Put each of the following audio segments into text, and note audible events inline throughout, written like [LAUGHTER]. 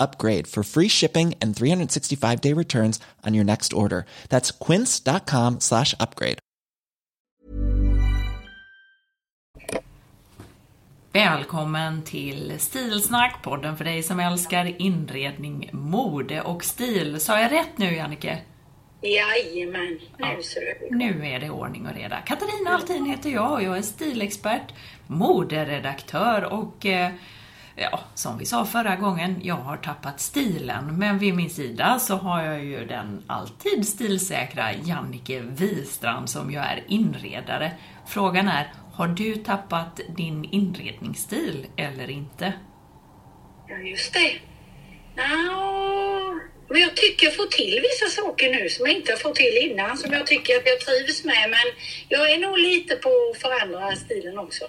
upgrade for free shipping and 365 day returns on your next order. That's quince.com slash upgrade. Välkommen till Stilsnack, podden för dig som älskar inredning, mode och stil. Sa jag rätt nu Jannike? Jajamän, nu Ja, ser du. Nu är det ordning och reda. Katarina Altin heter jag och jag är stilexpert, moderedaktör och eh, ja, som vi sa förra gången, jag har tappat stilen. Men vid min sida så har jag ju den alltid stilsäkra Jannike Wistrand som ju är inredare. Frågan är, har du tappat din inredningsstil eller inte? Ja, just det. Nå, men jag tycker jag får till vissa saker nu som jag inte har fått till innan, som jag tycker att jag trivs med. Men jag är nog lite på att förändra stilen också.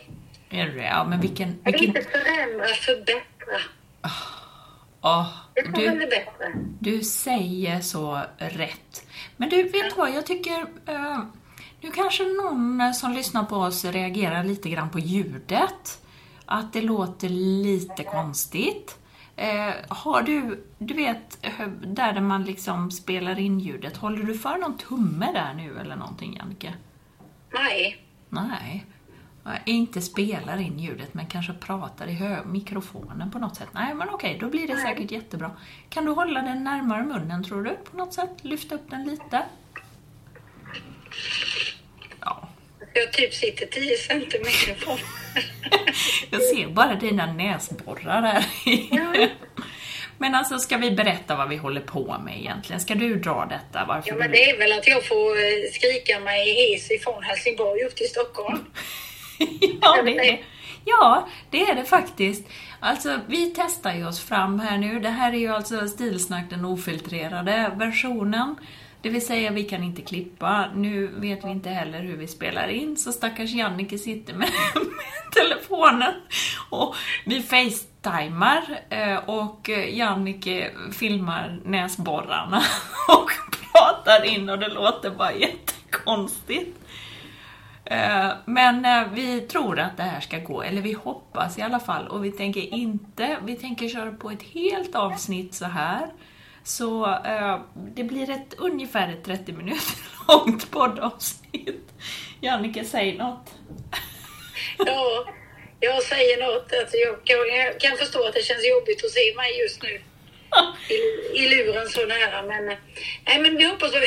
Är det Ja, men vilken... Vill vilken inte förändra, förbättra. får väl du. Du säger så rätt. Men du, vet du vad? Jag tycker... Eh, nu kanske någon som lyssnar på oss reagerar lite grann på ljudet. Att det låter lite konstigt. Eh, har du, du vet, eh, där där man liksom spelar in ljudet, håller du för någon tumme där nu eller någonting, Jannike? Nej. Nej. Jag inte spelar in ljudet men kanske pratar i mikrofonen på något sätt. Nej men okej, då blir det säkert jättebra. Kan du hålla den närmare munnen tror du? På något sätt? Lyfta upp den lite? Ja. Jag typ sitter 10 centimeter ifrån. [LAUGHS] Jag ser bara dina näsborrar här. Ja. [LAUGHS] Men alltså, ska vi berätta vad vi håller på med egentligen? Ska du dra detta? Varför Ja, men det är väl att jag får eh, skrika mig hes ifrån Helsingborg upp till Stockholm. [LAUGHS] ja, det är. Ja, det är det faktiskt. Alltså, vi testar ju oss fram här nu. Det här är ju alltså Stilsnack, den ofiltrerade versionen. Det vill säga, vi kan inte klippa. Nu vet vi inte heller hur vi spelar in, så stackars Jannike sitter med, [LAUGHS] med telefonen. Och vi facetimar eh, och Jannike filmar näsborrarna [LAUGHS] och pratar in och det låter bara jättekonstigt. Eh, men eh, vi tror att det här ska gå, eller vi hoppas i alla fall. Och vi tänker inte, vi tänker köra på ett helt avsnitt så här. Så eh, det blir ett ungefär ett 30 minuter [LAUGHS] långt poddavsnitt. Jannike, säg något. [LAUGHS] Ja, jag säger något. Alltså jag, jag kan förstå att det känns jobbigt att se mig just nu i, i luren så nära. Men, nej, men vi hoppas. Det,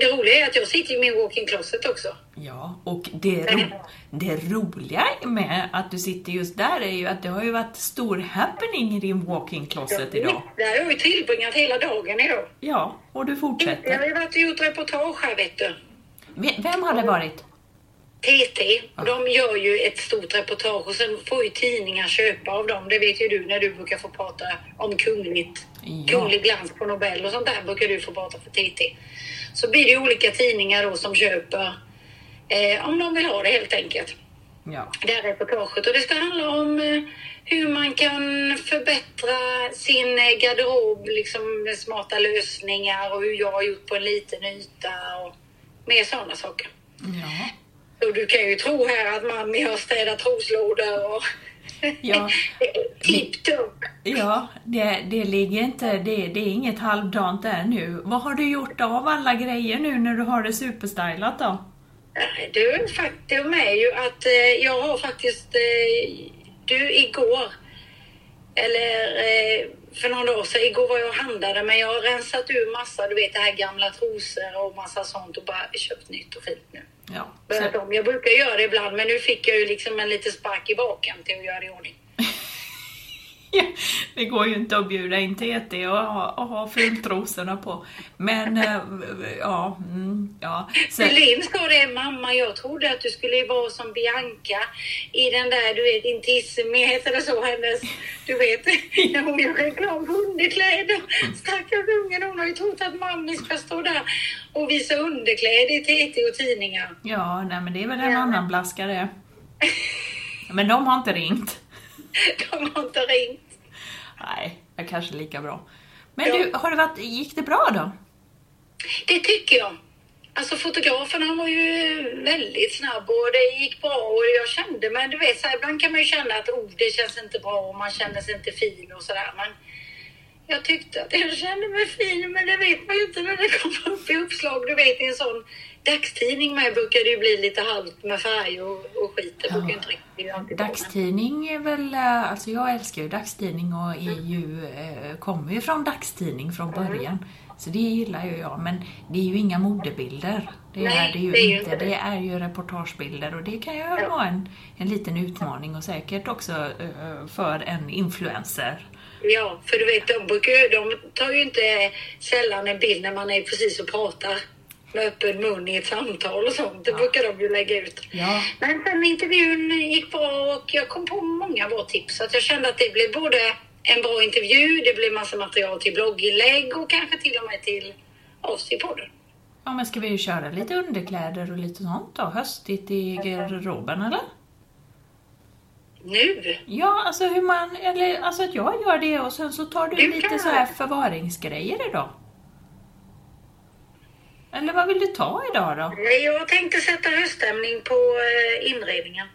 det roliga är att jag sitter i min walk-in closet också. Ja, och det, ro, det roliga med att du sitter just där är ju att det har ju varit stor happening i din walk-in closet idag. Där har ju tillbringat hela dagen idag. Ja, och du Jag har fortsätter. ju varit och gjort reportage här vet du. Vem har det varit? TT, de gör ju ett stort reportage och sen får ju tidningar köpa av dem. Det vet ju du när du brukar få prata om kungligt. Ja. Kunglig glans på Nobel och sånt där brukar du få prata för TT. Så blir det olika tidningar då som köper eh, om de vill ha det helt enkelt. Ja. Det här reportaget och det ska handla om eh, hur man kan förbättra sin eh, garderob liksom med smarta lösningar och hur jag har gjort på en liten yta och mer sådana saker. Ja. Och du kan ju tro här att mammi har städat troslådor och Ja. tipptopp. Ja, det, det ligger inte, det, det är inget halvdant där nu. Vad har du gjort av alla grejer nu när du har det superstylat då? Du, faktum är ju att eh, jag har faktiskt... Eh, du, igår eller eh, för någon dag sedan, igår var jag och handlade men jag har rensat ur massa, du vet det här gamla trosor och massa sånt och bara köpt nytt och fint nu. Ja. Om. Jag brukar göra det ibland men nu fick jag ju liksom en liten spark i baken till att göra det i ordning. [LAUGHS] det går ju inte att bjuda in TT och ha, och ha fultrosorna på. Men, äh, ja, mm, ja. Så... Linn sa det, mamma jag trodde att du skulle vara som Bianca i den där, du vet, Intissimi, heter det så, hennes, du vet, när [LAUGHS] hon gör reklam för underkläder. Stackars ungen, hon har ju trott att mamma ska stå där och visa underkläder i TT och tidningar. Ja, nej men det är väl en ja. annan blaskare. Men de har inte ringt. [LAUGHS] De har inte ringt. Nej, jag kanske lika bra. Men ja. du, har det varit, gick det bra då? Det tycker jag. Alltså fotografen han var ju väldigt snabb och det gick bra och jag kände, men du vet så här, ibland kan man ju känna att oh, det känns inte bra och man känner sig inte fin och sådär. Men jag tyckte att jag kände mig fin, men det vet man ju inte när det kommer upp i uppslag. Du vet i en sån dagstidning med brukar det ju bli lite halvt med färg och, och skit. Det ja. inte riktigt Dagstidning är väl, eh, alltså jag älskar ju dagstidning och är ju, eh, kommer ju från dagstidning från mm. början. Mm. Så det gillar ju jag, men det är ju inga modebilder. Det Nej, är det ju, det är inte. inte. Det är ju reportagebilder och det kan ju ja. vara en, en liten utmaning och säkert också uh, för en influencer. Ja, för du vet, de, brukar, de tar ju inte sällan en bild när man är precis och pratar med öppen mun i ett samtal och sånt. Det ja. brukar de ju lägga ut. Ja. Men sen intervjun gick bra och jag kom på många bra tips. Så att jag kände att det blev både en bra intervju, det blev massa material till blogginlägg och kanske till och med till oss i podden. Ja, men ska vi köra lite underkläder och lite sånt då? Höstigt i garderoben, eller? Nu? Ja, alltså hur man, eller alltså att jag gör det och sen så tar du, du lite så här förvaringsgrejer idag. Eller vad vill du ta idag då? Jag tänkte sätta höststämning på eh, inredningen.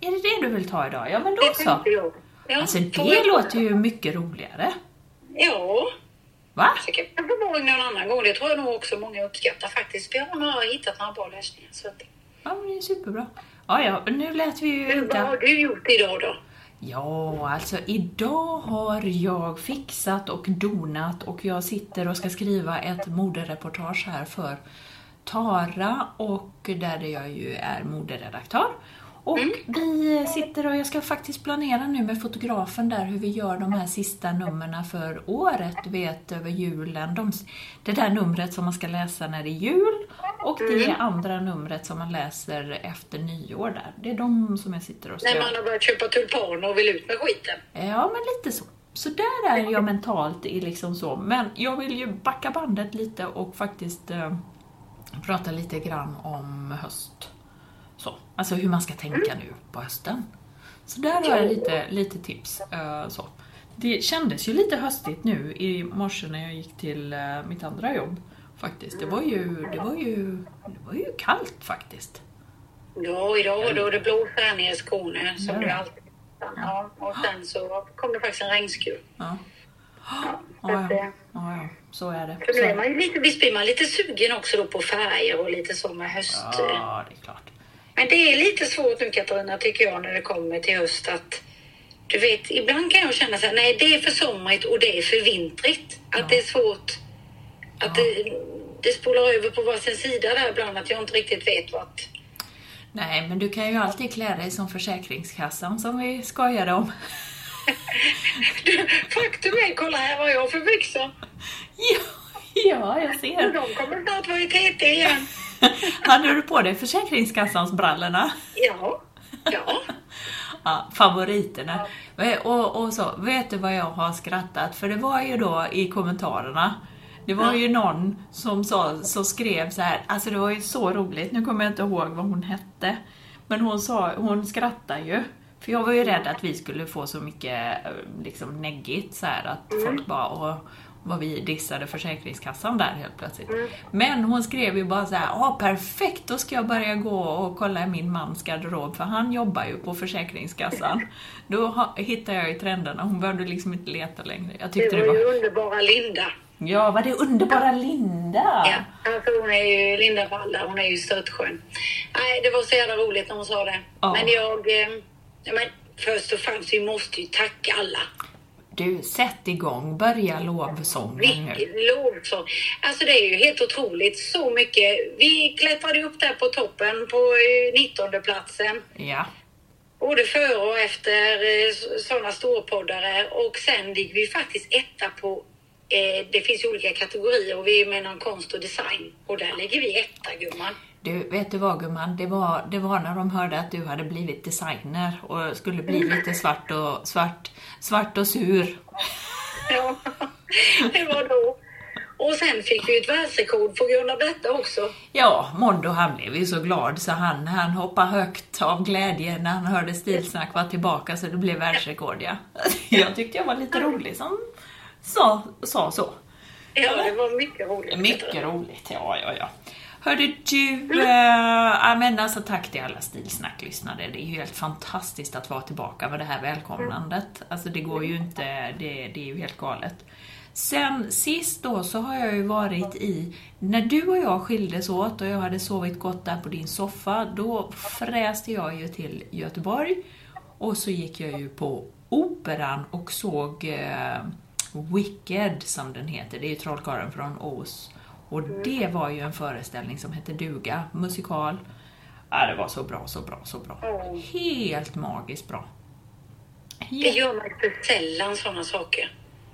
Är det det du vill ta idag? Ja, men då det så. Jag. Ja, alltså det låter ju mycket roligare. Ja. Va? Så kan jag förvaring någon annan gång. Det tror jag nog också många uppskattar faktiskt. Vi har hittat några bra lösningar. Så att... Ja, men det är superbra. Ja, ja, nu lät vi ju men inte... Vad har du gjort idag då? Ja, alltså idag har jag fixat och donat och jag sitter och ska skriva ett modereportage här för Tara och där jag ju är moderedaktör. Och mm. vi sitter och jag ska faktiskt planera nu med fotografen där hur vi gör de här sista numren för året, du vet över julen. De, det där numret som man ska läsa när det är jul och det mm. andra numret som man läser efter nyår där. Det är de som jag sitter och ska... När man har börjat köpa tulpaner och vill ut med skiten. Ja, men lite så. Så där är jag mentalt i liksom så. Men jag vill ju backa bandet lite och faktiskt eh, prata lite grann om höst. Så. Alltså hur man ska tänka nu på hösten. Så där har jag lite, lite tips. Uh, så. Det kändes ju lite höstigt nu i morse när jag gick till uh, mitt andra jobb. Faktiskt. Det var ju, det var ju, det var ju kallt faktiskt. Ja, idag var det, det blåste här nere i Skåne som ja. det alltid ja. Och sen så kom det faktiskt en regnskur. Ja. Ja, ja, ja. ja, så är det. För nu är man lite, visst blir man lite sugen också då på färger och lite så med höst. Ja, det är klart. Men det är lite svårt nu Katarina, tycker jag, när det kommer till höst att du vet, ibland kan jag känna så här, nej det är för somrigt och det är för vintrigt. Att ja. det är svårt, att ja. det, det spolar över på varsin sida där ibland, att jag inte riktigt vet vart. Nej, men du kan ju alltid klä dig som Försäkringskassan som vi skojade om. [LAUGHS] faktum är, kolla här vad jag har för byxor. [LAUGHS] Ja, ja, jag ser. De kommer snart vara i TT igen. [LAUGHS] Hade du på dig Försäkringskassans brallorna? Ja. Ja. [LAUGHS] ja favoriterna. Och, och så, vet du vad jag har skrattat? För det var ju då i kommentarerna det var ju någon som, sa, som skrev så här, alltså det var ju så roligt, nu kommer jag inte ihåg vad hon hette. Men hon, sa, hon skrattade ju. För jag var ju rädd att vi skulle få så mycket liksom neggigt så här, att mm. folk bara, och, vad vi dissade Försäkringskassan där helt plötsligt. Mm. Men hon skrev ju bara så här, ja perfekt, då ska jag börja gå och kolla i min mans garderob, för han jobbar ju på Försäkringskassan. [LAUGHS] då hittade jag ju trenderna, hon behövde liksom inte leta längre. Jag tyckte det var, det var ju underbara Linda. Ja, var det underbara Linda? Ja, alltså hon är ju Linda Walla, hon är ju störtskön. Nej, det var så jävla roligt när hon sa det. Ja. Men jag, eh, men först och främst, vi måste ju tacka alla Du, sätt igång. Börja lovsången nu. Lovsång! Alltså det är ju helt otroligt så mycket. Vi klättrade upp där på toppen på 19 platsen. Ja. Både före och efter sådana storpoddare och sen ligger vi faktiskt etta på eh, det finns ju olika kategorier och vi är med någon konst och design och där ligger vi etta gumman. Du, vet du vad gumman? Det var, det var när de hörde att du hade blivit designer och skulle bli lite svart och, svart, svart och sur. Ja, [LAUGHS] det var då. Och sen fick vi ett världsrekord på grund av detta också. Ja, Mondo han blev ju så glad så han, han hoppade högt av glädje när han hörde Stilsnack var tillbaka så det blev världsrekord ja. [LAUGHS] Jag tyckte jag var lite rolig som sa, sa så. Ja, det var mycket roligt. Mycket roligt, ja, ja, ja. Hörde du, äh, men alltså tack till alla Stilsnack-lyssnare. Det är ju helt fantastiskt att vara tillbaka med det här välkomnandet. Alltså det går ju inte, det, det är ju helt galet. Sen sist då så har jag ju varit i, när du och jag skildes åt och jag hade sovit gott där på din soffa, då fräste jag ju till Göteborg och så gick jag ju på Operan och såg eh, Wicked som den heter. Det är ju Trollkarlen från Oz. Och det var ju en föreställning som hette Duga, musikal. Ja, det var så bra, så bra, så bra. Helt magiskt bra. Det gör man inte sällan sådana saker.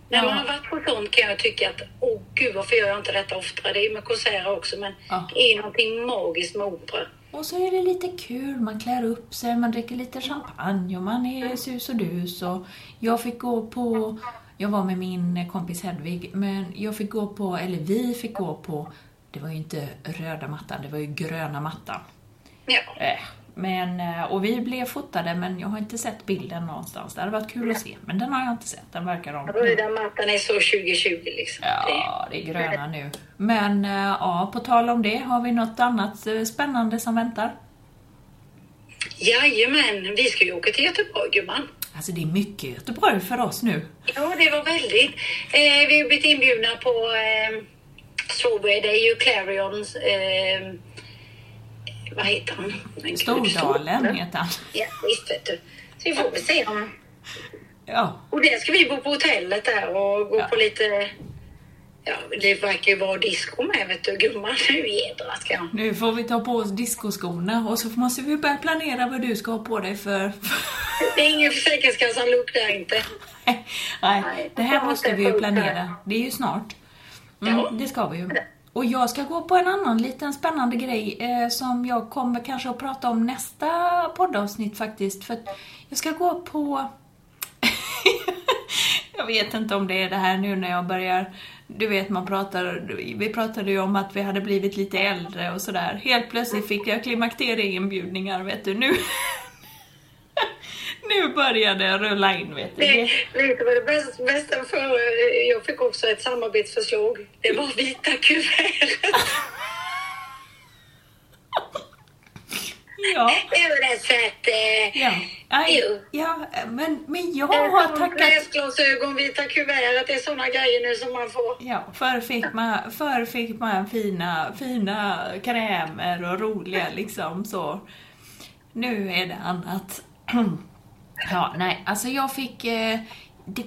När man har varit på sånt kan jag tycka att, åh gud varför gör jag inte detta oftare? Det är med konserter också, men Ja. det är någonting magiskt med opera. Och så är det lite kul, man klär upp sig, man dricker lite champagne och man är sus och dus. Och jag fick gå på, jag var med min kompis Hedvig, men jag fick gå på, eller vi fick gå på, det var ju inte röda mattan, det var ju gröna mattan. Ja. Eh, Men, eh, och vi blev fotade, men jag har inte sett bilden någonstans. Det hade varit kul att se, men den har jag inte sett. Den verkar om. Röda mattan är så 2020 liksom. Ja, det är gröna nu. Men eh, ja, på tal om det, har vi något annat eh, spännande som väntar? Jajamän, vi ska ju åka till Göteborg gumman. Alltså det är mycket Göteborg för oss nu. Ja, det var väldigt. Eh, vi har blivit inbjudna på eh, Strawberry. Det är ju Clarions... Eh, vad heter han? Men gud, Stordalen heter han. Ja, visst vet du. Så vi får väl se om... Ja, Och där ska vi bo på hotellet där och gå Ja. på lite... Ja, det verkar ju vara disco med vet du gumman. Nu jädrar ska jag... nu får vi ta på oss discoskorna och så måste vi börja planera vad du ska ha på dig för... Det är ingen Försäkringskassan-look där inte. Nej, det här måste vi ju planera. Det är ju snart. Mm. Det ska vi ju. Och jag ska gå på en annan liten spännande grej eh, som jag kommer kanske att prata om nästa poddavsnitt faktiskt. För jag ska gå på... [LAUGHS] jag vet inte om det är det här nu när jag börjar... Du vet, man pratar... Vi pratade ju om att vi hade blivit lite äldre och sådär. Helt plötsligt fick jag klimakterieinbjudningar, vet du. Nu... [LAUGHS] nu börjar det rulla in, vet du. Det, vet du vad det bästa, bästa för? eh, Jag fick också ett samarbetsförslag. Det var vita kuvert. [LAUGHS] Ja. Så att... Eh, Ja, aj, Jo. ja men, men jag har tackat... Läsglasögon, vita kuvert, att det är såna grejer nu som man får. Ja, förr fick man, förr fick man fina, fina krämer och roliga liksom så. Nu är det annat. [CLEARS THROAT] Ja, nej, alltså jag fick... Eh, det,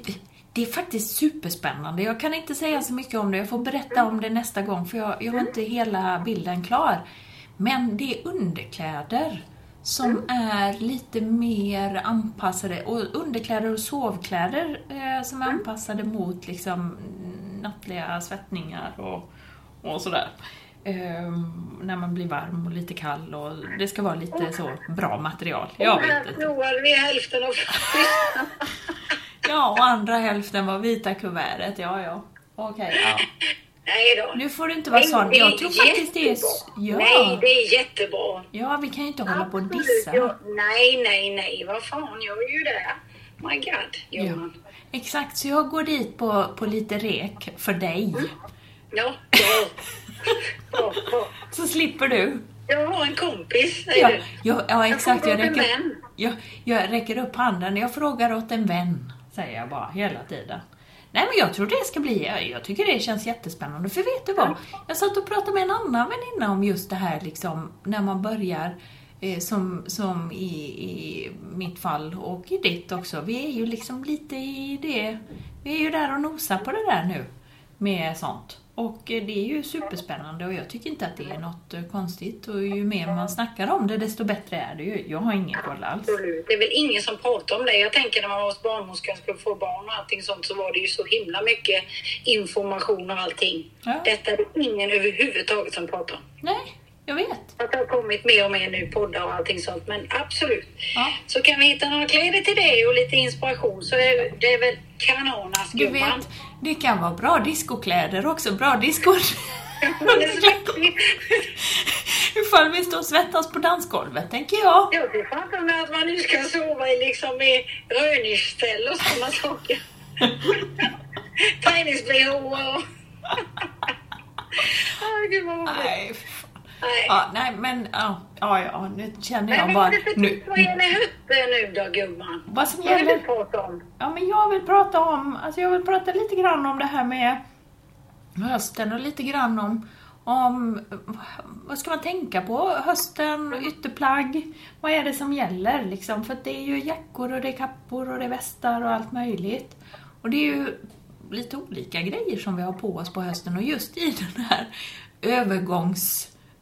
det är faktiskt superspännande. Jag kan inte säga så mycket om det. Jag får berätta om det nästa gång för jag, jag har inte hela bilden klar. Men det är underkläder som är lite mer anpassade. Och underkläder och sovkläder eh, som är anpassade mot liksom nattliga svettningar och, och sådär. Ehm, när man blir varm och lite kall och det ska vara lite så bra material. Jag Och här vet inte. förlorade vi hälften av [LAUGHS] [LAUGHS] Ja, och andra hälften var vita kuvertet. Ja, ja. Okej, ja. Nej då. Nu får du inte vara sån. Jag tror faktiskt det är... Ja. Nej, det är jättebra. Ja, vi kan ju inte hålla på och dissa. Ja, nej, nej, nej. Vad fan, jag är ju där. My God, Ja. Exakt, så jag går dit på, på lite rek för dig. Ja, ja. ja. [LAUGHS] Så slipper du. Jag har en kompis, säger Ja, du. ja, ja exakt. Jag en räcker, jag, jag räcker upp handen. Jag frågar åt en vän, säger jag bara hela tiden. Nej, men jag tror det ska bli... Jag, tycker det känns jättespännande. För vet du vad? Jag satt och pratade med en annan väninna om just det här liksom, när man börjar eh, som, som i, i mitt fall och i ditt också. Vi är ju liksom lite i det, vi är ju där och nosar på det där nu med sånt. Och det är ju superspännande och jag tycker inte att det är något eh, konstigt. Och ju mer man snackar om det, desto bättre är det ju. Jag har ingen koll alls. Absolut. Det är väl ingen som pratar om det. Jag tänker när man var hos barnmorskan och skulle få barn och allting sånt så var det ju så himla mycket information och allting. Ja. Detta är det ingen överhuvudtaget som pratar om. Nej, jag vet. Att det har kommit mer och mer nu poddar och allting sånt. Men absolut. Ja. Så kan vi hitta några kläder till det och lite inspiration så är det är väl kanonas Du gumman. vet, det kan vara bra diskokläder också. Bra. Man [LAUGHS] svettig. Ifall vi står och svettas på dansgolvet, tänker jag. Tror fan inte med att man nu ska sova i liksom i röniställ och sådana saker. [LAUGHS] Tränings-bh och... [LAUGHS] Gud vad roligt. Nej. Nej. Ja, nej men ja, ja, ja, nu känner jag vad bara... är det för Nu, tips vad gäller hötter nu då gumman? vad som Vad vill du gäller... prata om? Ja, men jag vill prata om... Alltså jag vill prata lite grann om det här med hösten och lite grann om... om vad ska man tänka på hösten, ytterplagg? Vad är det som gäller liksom? För det är ju jackor och det är kappor och det är västar och allt möjligt. Och det är ju lite olika grejer som vi har på oss på hösten och just i den här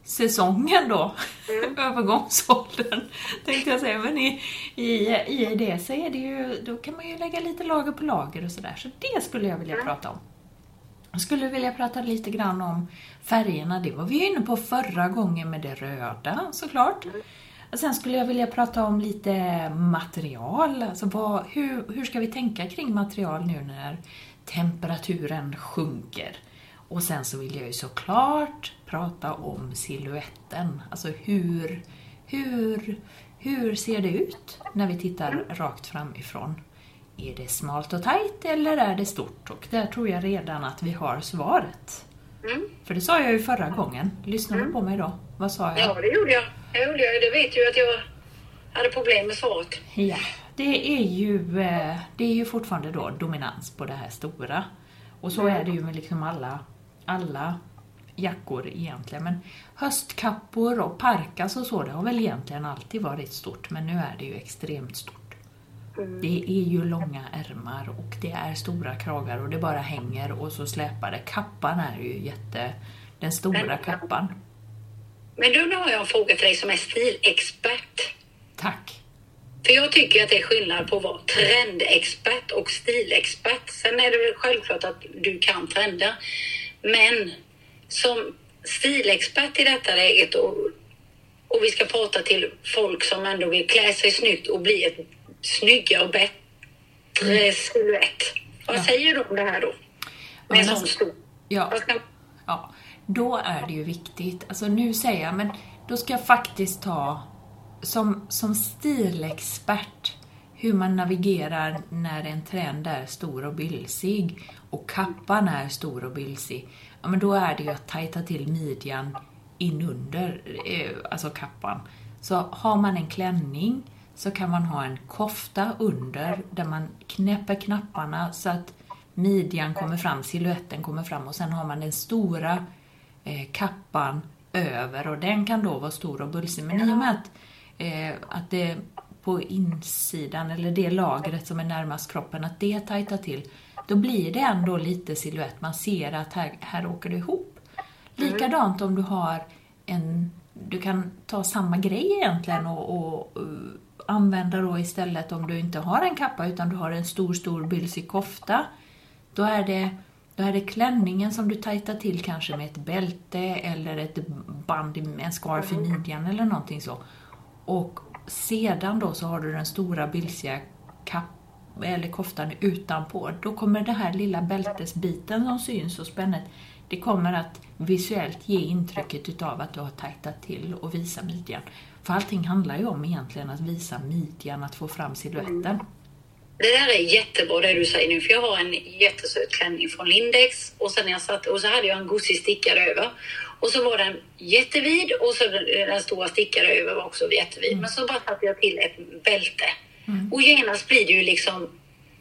övergångssäsongen då, [LAUGHS] övergångsåldern tänkte jag säga, men i, i, i det så är det ju, då kan man ju lägga lite lager på lager och sådär, så det skulle jag vilja prata om. Jag skulle vilja prata lite grann om färgerna, det var vi ju inne på förra gången med det röda såklart. Och sen skulle jag vilja prata om lite material, alltså vad, hur, hur ska vi tänka kring material nu när temperaturen sjunker? Och sen så vill jag ju såklart prata om siluetten, alltså hur, hur, hur ser det ut när vi tittar rakt framifrån? Är det smalt och tajt eller är det stort? Och där tror jag redan att vi har svaret. Mm. För det sa jag ju förra gången. Lyssnar du på mig då? Vad sa jag? Ja, det gjorde jag. Det gjorde jag. Det vet ju att jag hade problem med svaret. Ja, det är ju, eh, det är ju fortfarande då dominans på det här stora. Och så är det ju med liksom alla, alla jackor egentligen. Men höstkappor och parkas och så, det har väl egentligen alltid varit stort, men nu är det ju extremt stort. Det är ju långa ärmar och det är stora kragar och det bara hänger och så släpar det. Kappan är ju jätte... Den stora kappan. Men du, nu har jag en fråga till dig som är stilexpert. Tack. För jag tycker att det är skillnad på att vara trendexpert och stilexpert. Sen är det väl självklart att du kan trender. Men som stilexpert i detta läget och, och vi ska prata till folk som ändå vill klä sig snyggt och bli ett snyggare och bättre silhuett. Vad Ja. säger du om det här då? Med en sån alltså- stor... Ja. Ja, då är det ju viktigt. Alltså nu säger jag, men då ska jag faktiskt ta som, som stilexpert hur man navigerar när en trend är stor och bylsig och kappan är stor och bylsig. Ja, men då är det ju att tajta till midjan inunder, eh, alltså kappan. Så har man en klänning så kan man ha en kofta under där man knäpper knapparna så att midjan kommer fram, siluetten kommer fram och sen har man den stora eh, kappan över och den kan då vara stor och bulsig. Men i och med att, eh, att det på insidan, eller det lagret som är närmast kroppen, att det tajtar till, då blir det ändå lite siluett. Man ser att här, här åker det ihop. Likadant om du har en, du kan ta samma grej egentligen och, och uh, använda då istället om du inte har en kappa utan du har en stor, stor bylsig kofta. Då är det, då är det klänningen som du tajtar till kanske med ett bälte eller ett band, en scarf i midjan eller någonting så. Och sedan då så har du den stora bylsiga kapp, eller koftan utanpå. Då kommer det här lilla bältesbiten som syns och spännet, det kommer att visuellt ge intrycket utav att du har tajtat till och visa midjan. För allting handlar ju om egentligen att visa midjan, att få fram siluetten. Det där är jättebra det du säger nu, för jag har en jättesöt klänning från Lindex och sen jag satt, och så hade jag en gosig stickad över. Och så var den jättevid och så den, den stora stickade över var också jättevid. Men så bara satte jag till ett bälte. Och genast blir det ju liksom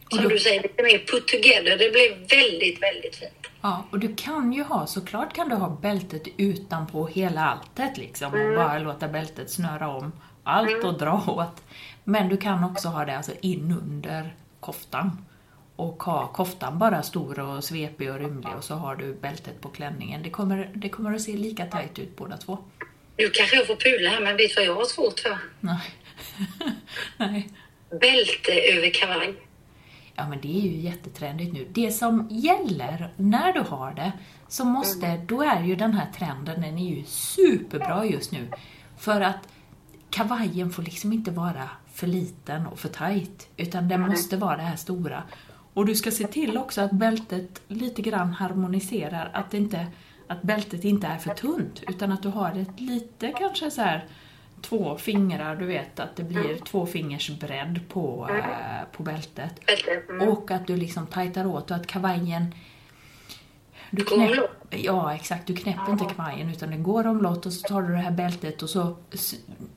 som då- du säger, lite mer put together. Det blev väldigt, väldigt fint. Ja, och du kan ju ha, såklart kan du ha bältet utanpå hela alltet liksom och bara låta bältet snöra om allt och dra åt. Men du kan också ha det alltså inunder koftan. Och ha koftan bara stor och svepig och rymlig och så har du bältet på klänningen. Det kommer, det kommer att se lika tajt ut båda två. Nu kanske jag får pula här, men vet du vad jag har svårt för? Nej. [LAUGHS] Nej. Bälte över kavaj. Ja men det är ju jättetrendigt nu. Det som gäller när du har det, så måste, då är ju den här trenden, den är ju superbra just nu. För att kavajen får liksom inte vara för liten och för tajt, utan den måste vara det här stora. Och du ska se till också att bältet lite grann harmoniserar, att, inte, att bältet inte är för tunt, utan att du har ett lite kanske så här två fingrar, du vet att det blir två fingers bredd på, eh, på bältet. Bälte. Mm. Och att du liksom tajtar åt och att kavajen... Du knäpp, ja, exakt. Du knäpper inte kavajen utan den går omlott och så tar du det här bältet och så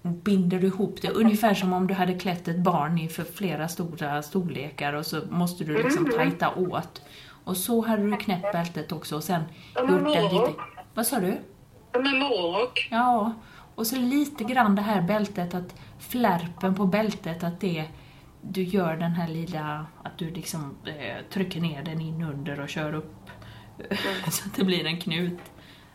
binder du ihop det. Ungefär som om du hade klätt ett barn i för flera stora storlekar och så måste du liksom Mm. tajta åt. Och så hade du knäppt bältet också och sen gjort den lite... Vad sa du? Som en morgonrock. Ja, och så lite grann det här bältet, att flärpen på bältet, att det du gör den här lilla, att du liksom eh, trycker ner den in under och kör upp [LAUGHS] så att det blir en knut.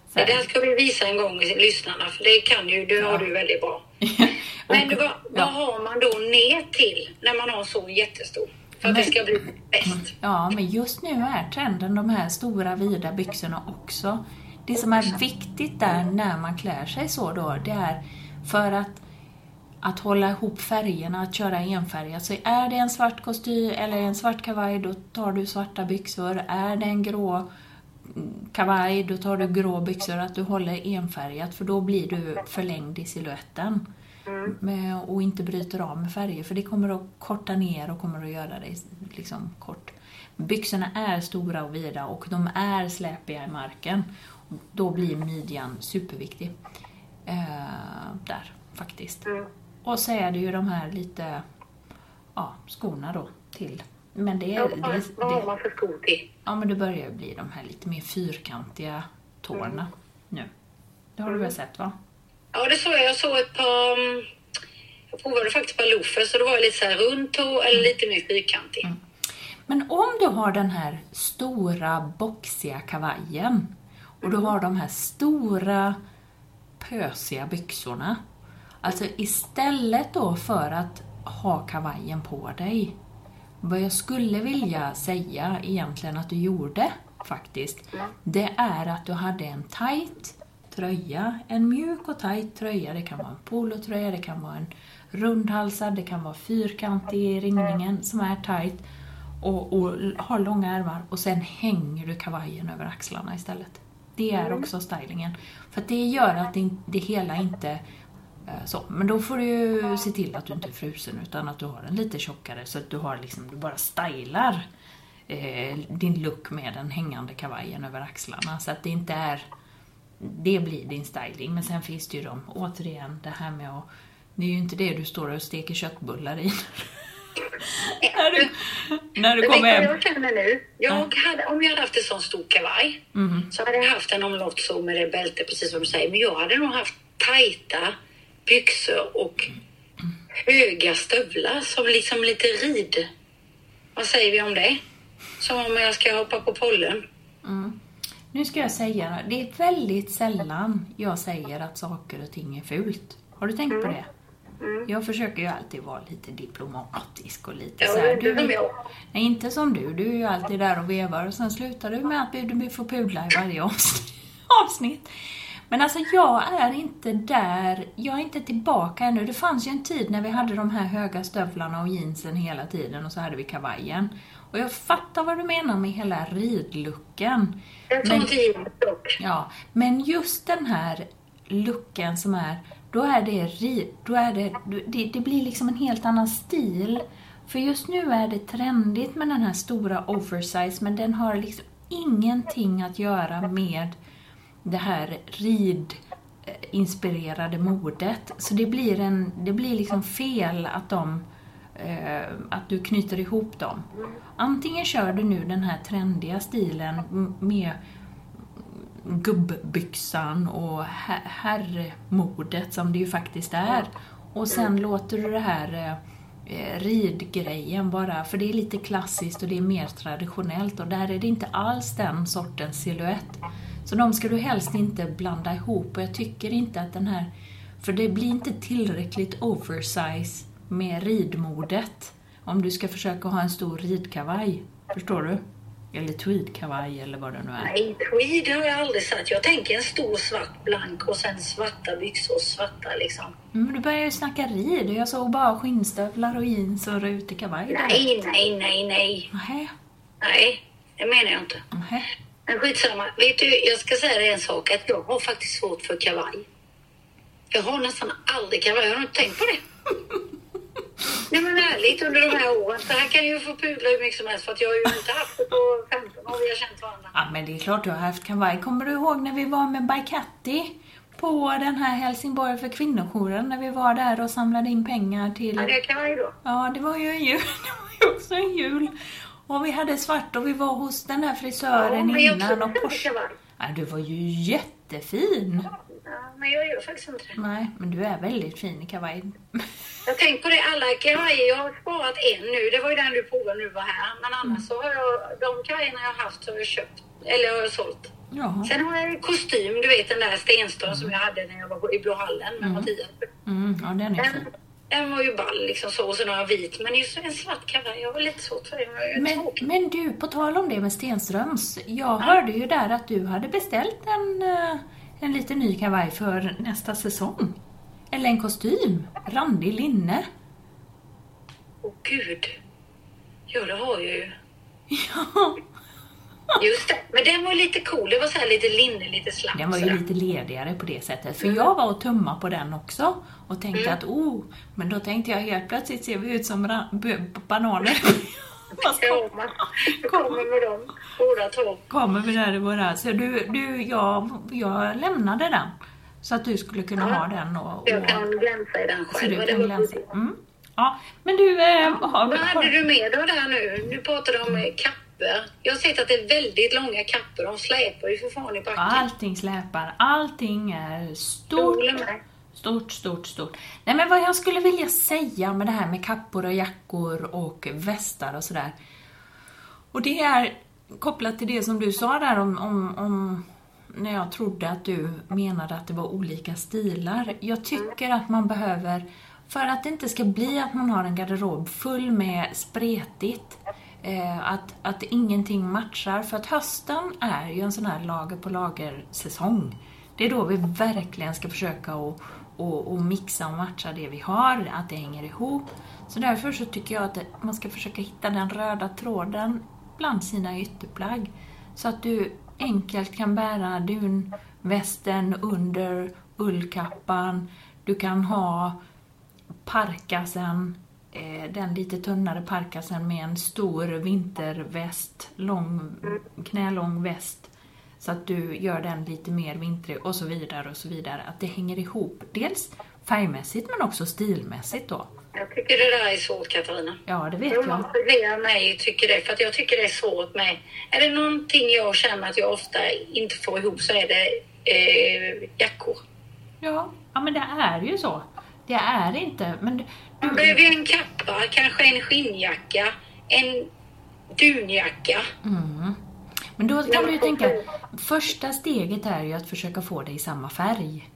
Så Det där ska vi visa en gång i lyssnarna, för det kan ju, det har du väldigt bra. [LAUGHS] Men vad, vad ja. har man då ner till när man har så jättestor? För att det Men- ska bli bäst. Ja, men just nu är trenden de här stora vida byxorna också. Det som är viktigt där när man klär sig så då, det är för att, att hålla ihop färgerna, att köra enfärgat. Så är det en svart kostym eller en svart kavaj, då tar du svarta byxor. Är det en grå kavaj, då tar du grå byxor. Att du håller enfärgat, för då blir du förlängd i siluetten. Mm. och inte bryter av med färger, för det kommer att korta ner och kommer att göra dig liksom kort. Byxorna är stora och vida och de är släpiga i marken. Då blir midjan superviktig. Eh, där, faktiskt. Och så är det ju de här lite, ja, skorna då till. Men det, Ja, det, vad, vad har det, man för skor till? ja, men det börjar bli de här lite mer fyrkantiga tårna nu. Det har du väl sett va? Ja, det såg jag. Jag såg ett par... mm, Jag provade faktiskt par loafers så det var lite så här rund tå eller lite mer fyrkantig. Men om du har den här stora boxiga kavajen och du har de här stora pösiga byxorna. Alltså istället då för att ha kavajen på dig. Vad jag skulle vilja säga egentligen att du gjorde faktiskt, det är att du hade en tight tröja, en mjuk och tight tröja. Det kan vara en polotröja, det kan vara en rundhalsad, det kan vara fyrkantig i ringningen som är tight och, och har långa ärmar och sen hänger du kavajen över axlarna istället. Det är också stylingen. För att det gör att det, det hela inte eh, så. Men då får du ju se till att du inte är frusen utan att du har den lite tjockare så att du har liksom, du bara stylar eh, din look med den hängande kavajen över axlarna. Så att det inte är, det blir din styling. Men sen finns det ju de, återigen det här med att, det är ju inte det du står och steker köttbullar i. du, när du vad hem. jag känner nu? Jag hade, om jag hade haft en sån stor kavaj Mhm. så hade jag haft en omlott så med det bälte precis som du säger. Men jag hade nog haft tajta byxor och höga stövlar som liksom lite rid. Vad säger vi om det? Som om jag ska hoppa på pollen. Nu ska jag säga, det är väldigt sällan jag säger att saker och ting är fult. Har du tänkt på det? Jag försöker ju alltid vara lite diplomatisk och lite Ja, så här, inte som jag. Nej, inte som du. Du är ju alltid där och vevar och sen slutar du med att du får pudla i varje [LAUGHS] avsnitt. Men alltså jag är inte där, jag är inte tillbaka ännu. Det fanns ju en tid när vi hade de här höga stövlarna och jeansen hela tiden och så hade vi kavajen. Och jag fattar vad du menar med hela ridlucken. Jag tar Men-. Ja, men just den här luckan som är, då är det, då är det, det, det blir liksom en helt annan stil. För just nu är det trendigt med den här stora oversize, men den har liksom ingenting att göra med det här ridinspirerade modet. Så det blir, en, det blir liksom fel att de eh, att du knyter ihop dem. Antingen kör du nu den här trendiga stilen med gubbbyxan och her- herrmodet som det ju faktiskt är. Och sen låter du det här eh, ridgrejen bara, för det är lite klassiskt och det är mer traditionellt och där är det inte alls den sortens silhuett. Så de ska du helst inte blanda ihop och jag tycker inte att den här, för det blir inte tillräckligt oversize med ridmodet om du ska försöka ha en stor ridkavaj. Förstår du? Eller tweedkavaj eller vad det nu är. Nej, tweed har jag aldrig sett. Jag tänker en stor svart blank och sen svarta byxor, svarta liksom. Men du börjar ju snacka rid jag såg bara skinnstövlar och jeans och rutig kavaj. Nej, nej, nej, nej. Nähä, Nej, det menar jag inte. nähä. Men skitsamma. Vet du, jag ska säga dig en sak. Att jag har faktiskt svårt för kavaj. Jag har nästan aldrig kavaj. Har du inte tänkt på det? [LAUGHS] Nej men ärligt under de här åren. Så här kan ju få pudla hur mycket som helst för att jag har ju inte haft det på 15 år vi har känt varandra. Ja, men det är klart du har haft kavaj. Kommer du ihåg när vi var med Baikatti på den här Helsingborg för kvinnojouren när vi var där och samlade in pengar till... Ja, det är kavaj då. Ja, det var ju en jul. [LAUGHS] Det var ju också en jul. Och vi hade svart och vi var hos den här frisören Ja, innan och Porsche. Ja, du var ju jättefin. Ja, men jag gör faktiskt inte det. Nej, men du är väldigt fin i kavaj. Jag tänkte på det, alla kavajer, jag har sparat en nu. Det var ju den du provade nu var här. Men annars så har jag, de kavajerna jag har haft så har jag köpt, eller har jag sålt. Ja. Sen har jag en kostym, du vet den där Stenström som jag hade när jag var i Blå hallen med Mattias. Mm, ja, den är fin. den var ju ball liksom så, och sen har jag vit. Men just en svart kavaj, jag har lite svårt för det. Men, men du, på tal om det med Stenströms. Jag hörde ju där att du hade beställt en, eh, en liten ny kavaj för nästa säsong. Eller en kostym. Randig linne. Åh gud. Ja, det har jag ju. Ja. [LAUGHS] Just det. Men den var lite cool. Det var så här lite linne, lite slapp. Den var ju lite ledigare på det sättet. För jag var och tumma på den också. Och tänkte att oh, men då tänkte jag helt plötsligt ser vi ut som bananer. [LAUGHS] Ja, man du kommer med dem båda två. Kommer vi där i våra... Så du, du jag, jag lämnade den. Så att du skulle kunna Ja. ha den och... och Jag kan glänsa i den så själv. du kan glänsa. Mm. Ja, men du, eh, har, Vad hade du med då där nu? Nu pratar du om eh, kappor. Jag har sett att det är väldigt långa kappor. De släpar ju för fan i backen. allting släpar, allting är Jag stort. Stort, stort, stort. Nej men vad jag skulle vilja säga med det här med kappor och jackor och västar och sådär. Och det är kopplat till det som du sa där om, om, om när jag trodde att du menade att det var olika stilar. Jag tycker att man behöver, för att det inte ska bli att man har en garderob full med spretigt, eh, att, att ingenting matchar. För att hösten är ju en sån här lager på lager säsong. Det är då vi verkligen ska försöka att och, och mixa och matcha det vi har, att det hänger ihop. Så därför så tycker jag att man ska försöka hitta den röda tråden bland sina ytterplagg. Så att du enkelt kan bära dunvästen under ullkappan. Du kan ha parkasen, eh, den lite tunnare parkasen med en stor vinterväst, lång, knälång väst. Så att du gör den lite mer vintrig och så vidare och så vidare. Att det hänger ihop. Dels färgmässigt men också stilmässigt då. Jag tycker det där är svårt Katarina. Ja, det vet Jag jag. flera mig tycker det, för att jag tycker det är svårt med... Är det någonting jag känner att jag ofta inte får ihop så är det eh, jackor. Ja, ja, men det är ju så. Det är inte, men du... Man behöver ju en kappa, kanske en skinnjacka, en dunjacka. Mm. Men då kan du ju tänka, första steget är ju att försöka få det i samma färg.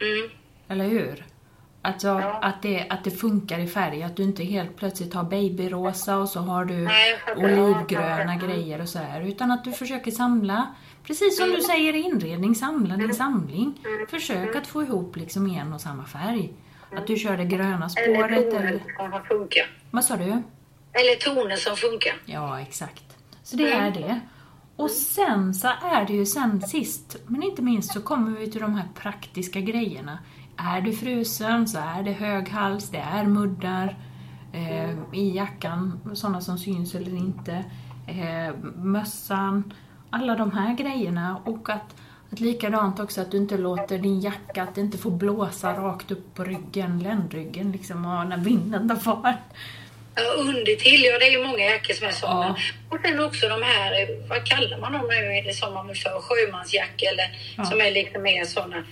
Mm. Eller hur? Alltså att, det, att det funkar i färg, att du inte helt plötsligt har babyrosa och så har du Nej, olivgröna Ja, ja, ja. grejer och så här. Utan att du försöker samla, precis som du säger i inredning, samla din samling. Försök att få ihop liksom en och samma färg. Att du kör det gröna Eller spåret toner eller... som funkar. Vad sa du? Eller toner som funkar. Ja, exakt. Så det är det. Och sen så är det ju sen sist, men inte minst, så kommer vi till de här praktiska grejerna. Är du frusen så är det hög hals, det är muddar eh, i jackan, sådana som syns eller inte. Eh, mössan, alla de här grejerna. Och att, Att likadant också att du inte låter din jacka, att det inte får blåsa rakt upp på ryggen, ländryggen liksom, och när vinden tar fart. Undertill, ja det är ju många jackor som är sådana. Ja. Och sen också de här, vad kallar man dem nu, är det som man för sjömansjacka eller Ja. som är lite mer sådana.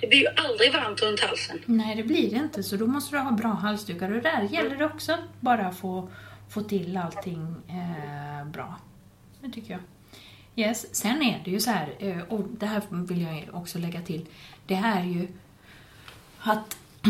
Det blir ju aldrig varmt runt halsen. Nej, det blir det inte, så då måste du ha bra halsdukar. Och där gäller det också att bara få, få till allting eh, bra. Det tycker jag. Yes. Sen är det ju så här, eh, och det här vill jag också lägga till. Det här är ju att [CLEARS THROAT]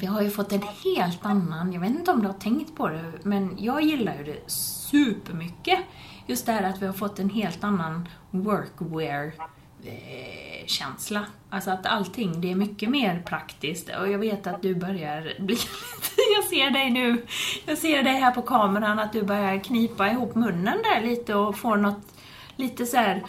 vi har ju fått en helt annan, jag vet inte om du har tänkt på det, men jag gillar ju det supermycket. Just det här att vi har fått en helt annan workwear-känsla. Eh, alltså att allting, det är mycket mer praktiskt. Och jag vet att du börjar bli [LAUGHS] jag ser dig nu, jag ser dig här på kameran att du börjar knipa ihop munnen där lite och får något lite så här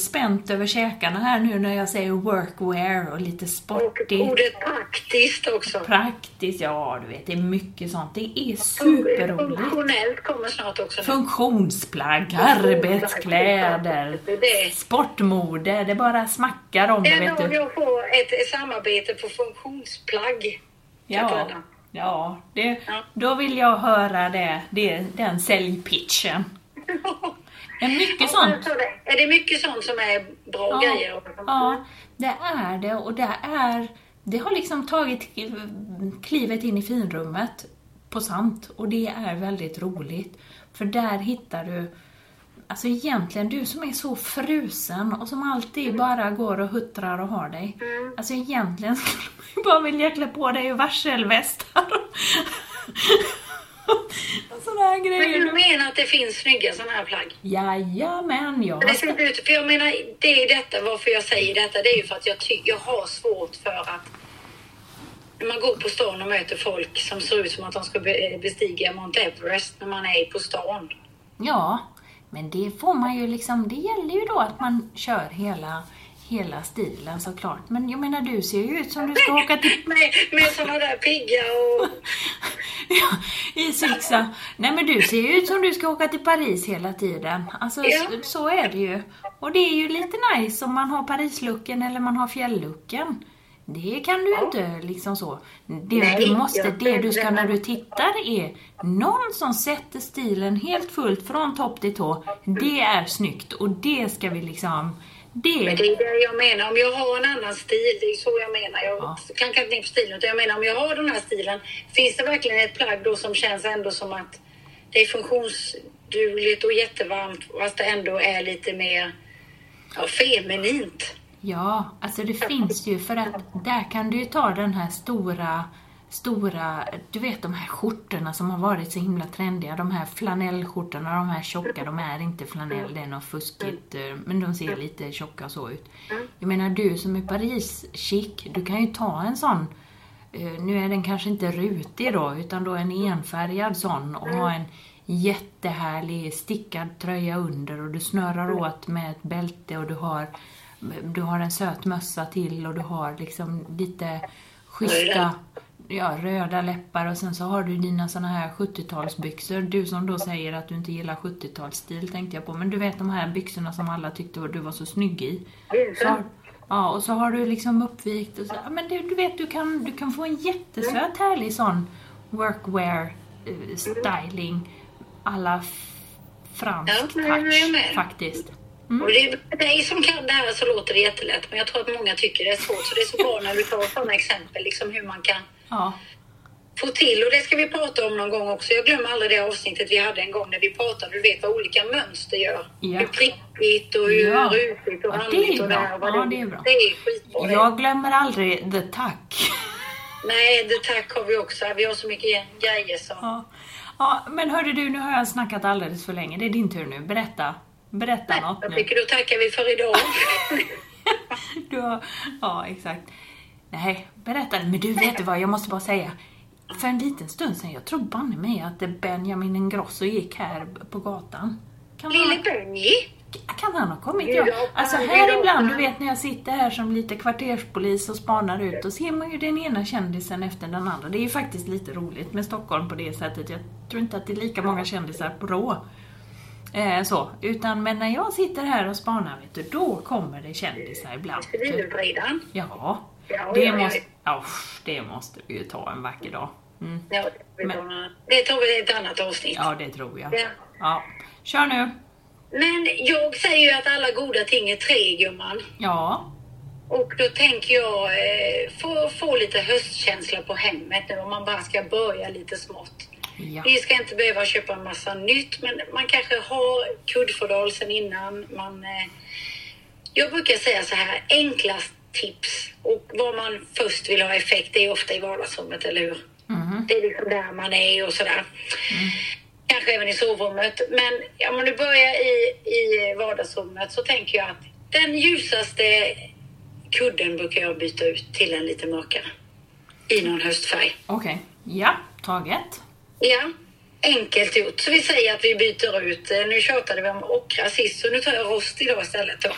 spänt över käkarna här nu när jag säger workwear och lite Och sportigt. ordet praktiskt också. Praktiskt, ja du vet, det är mycket sånt. Det är superroligt. Funktionellt kommer snart också. nu. Funktionsplagg, arbetskläder, Det sportmode, det bara smackar om det vet du. jag får ett samarbete på funktionsplagg. Ja, ja det, Ja. då vill jag höra det, det den säljpitchen. [LAUGHS] Det är mycket Ja, sånt. det- Är det mycket sånt som är bra grejer? Ja, det är det och det är... Det har liksom tagit klivet in i finrummet på sant och det är väldigt roligt. För där hittar du Alltså egentligen, du som är så frusen och som alltid bara går och huttrar och har dig. Alltså egentligen skulle man ju bara vilja klä på dig varselvästar. [LAUGHS] [LAUGHS] sådana här Men grejer. du menar att det finns snygga sådana här plagg? Jajamän, jag Det ser ut, för jag menar, det är detta, varför jag säger detta, det är ju för att jag, ty, jag har svårt för att när man går på stan och möter folk som ser ut som att de ska be- bestiga Mount Everest när man är på stan. Ja, men det får man ju liksom, det gäller ju då att man kör hela, hela stilen såklart. Men jag menar du ser ju ut som du ska åka till Med, med sådana där pigga och... [LAUGHS] ja, i Sixa. Nej men du ser ju ut som du ska åka till Paris hela tiden. Alltså Ja. så, så är det ju. Och det är ju lite nice om man har Parislucken eller man har fjälllucken. Det kan du ju inte liksom så. Det Nej, du måste, det du ska när du tittar är någon som sätter stilen helt fullt från topp till tå. Det är snyggt och det ska vi liksom, det, Men det är det jag menar, om jag har en annan stil, det är så jag menar. Jag Ja. kan kanske inte in på stilen, utan jag menar om jag har den här stilen, finns det verkligen ett plagg då som känns ändå som att det är funktionsdugligt och jättevarmt, fast det ändå är lite mer ja, feminint? Ja, alltså det finns ju för att där kan du ju ta den här stora, stora, du vet de här skjortorna som har varit så himla trendiga, de här flanellskjortorna, de här tjocka, de är inte flanell, det är något fuskigt, eh, men de ser lite tjocka så ut. Jag menar du som är Paris-chic, du kan ju ta en sån, eh, nu är den kanske inte rutig då, utan då en enfärgad sån och ha en jättehärlig stickad tröja under och du snörar åt med ett bälte och du har du har en söt mössa till och du har liksom lite schyssta ja, röda läppar och sen så har du dina såna här 70-talsbyxor. Du som då säger att du inte gillar 70-talsstil tänkte jag på. Men du vet de här byxorna som alla tyckte du var så snygg i. Så ja, och så har du liksom uppvikt och så. Men du, du vet, du kan, du kan få en jättesöt härlig sån workwear eh, styling alla fransk touch med. Faktiskt. Och det är för dig som kan det här så låter det jättelätt, men jag tror att många tycker det är svårt. Så det är så bra när du tar sådana exempel, liksom hur man kan Ja. få till. Och det ska vi prata om någon gång också. Jag glömmer aldrig det avsnittet vi hade en gång när vi pratade, du vet vad olika mönster gör. Ja. Hur prickigt och hur Ja. rutigt och Ja, randigt och det här. Ja, det är bra. Det är skitbra. Jag glömmer aldrig the tack. [LAUGHS] Nej, det tack har vi också. Vi har så mycket grejer så. Ja. ja, men hörde du, nu har jag snackat alldeles för länge. Det är din tur nu. Berätta. Berätta något Jag nu. tycker då tackar vi för idag. [LAUGHS] Du har, ja, exakt. Nej, berätta. Men du, vet du vad? Jag måste bara säga. För en liten stund sedan, jag tror banne mig att Benjamin Ingrosso gick här på gatan. Kan Lille Benji. kan han ha kommit? Ja. Alltså här ibland, du vet när jag sitter här som lite kvarterspolis och spanar ut, och ser man ju den ena kändisen efter den andra. Det är ju faktiskt lite roligt med Stockholm på det sättet. Jag tror inte att det är lika många kändisar på Rå. Eh, så. Utan, men när jag sitter här och spanar, vet du, då kommer det kändisar ibland. Civilutredaren. Ja, Ja, det, ja, måste, ja, det måste vi ju ta en vacker dag. Mm. Ja, det, Men- det tar vi i ett annat avsnitt. Ja, det tror jag. Ja. Ja. Kör nu. Men jag säger ju att alla goda ting är tre, gumman. Ja. Och då tänker jag eh, få, få lite höstkänsla på hemmet nu om man bara ska börja lite smått. Ja. Vi ska inte behöva köpa en massa nytt, men man kanske har kuddfodral sen innan. Man, eh, jag brukar säga så här, enklast tips och vad man först vill ha effekt är ofta i vardagsrummet, eller hur? Det är liksom där man är och sådär. Kanske även i sovrummet. Men om du börjar i, i vardagsrummet så tänker jag att den ljusaste kudden brukar jag byta ut till en lite mörkare. I någon höstfärg. Okej. Ja, taget. Ja, enkelt gjort. Så vi säger att vi byter ut, eh, nu tjatade vi om ockra sist så nu tar jag rost idag istället då.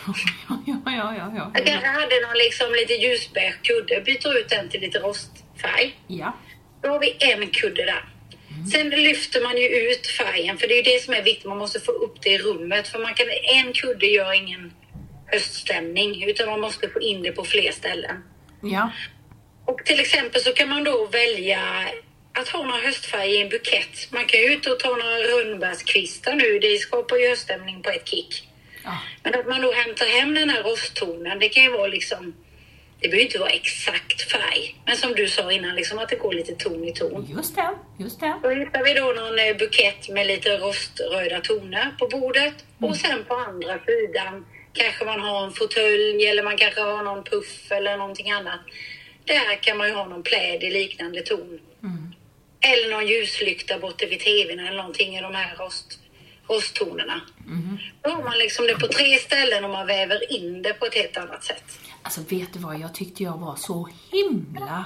Ja, ja, ja, ja. ja. Jag kanske hade någon liksom lite ljusbeige kudde, byter ut den till lite rostfärg. Ja. Då har vi en kudde där. Sen lyfter man ju ut färgen för det är ju det som är viktigt, man måste få upp det i rummet för man kan, en kudde gör ingen höststämning utan man måste få in det på fler ställen. Ja. Och till exempel så kan man då välja att ha några höstfärger i en bukett. Man kan ju ut och ta några rönnbärskvistar nu, det skapar ju höststämning på ett kick. ja. Men att man då hämtar hem den här rosttonen, det kan ju vara liksom det behöver inte vara exakt färg, men som du sa innan, liksom att det går lite ton i ton. Just det. Just det. Då hittar vi då någon eh, bukett med lite roströda toner på bordet och sen på andra sidan kanske man har en fåtölj eller man kanske har någon puff eller någonting annat. Där kan man ju ha någon pläd i liknande ton. Eller någon ljuslykta borta vid tvn eller någonting i de här rost, rosttonerna. Då har man liksom det på tre ställen och man väver in det på ett helt annat sätt. Alltså vet du vad, jag tyckte jag var så himla...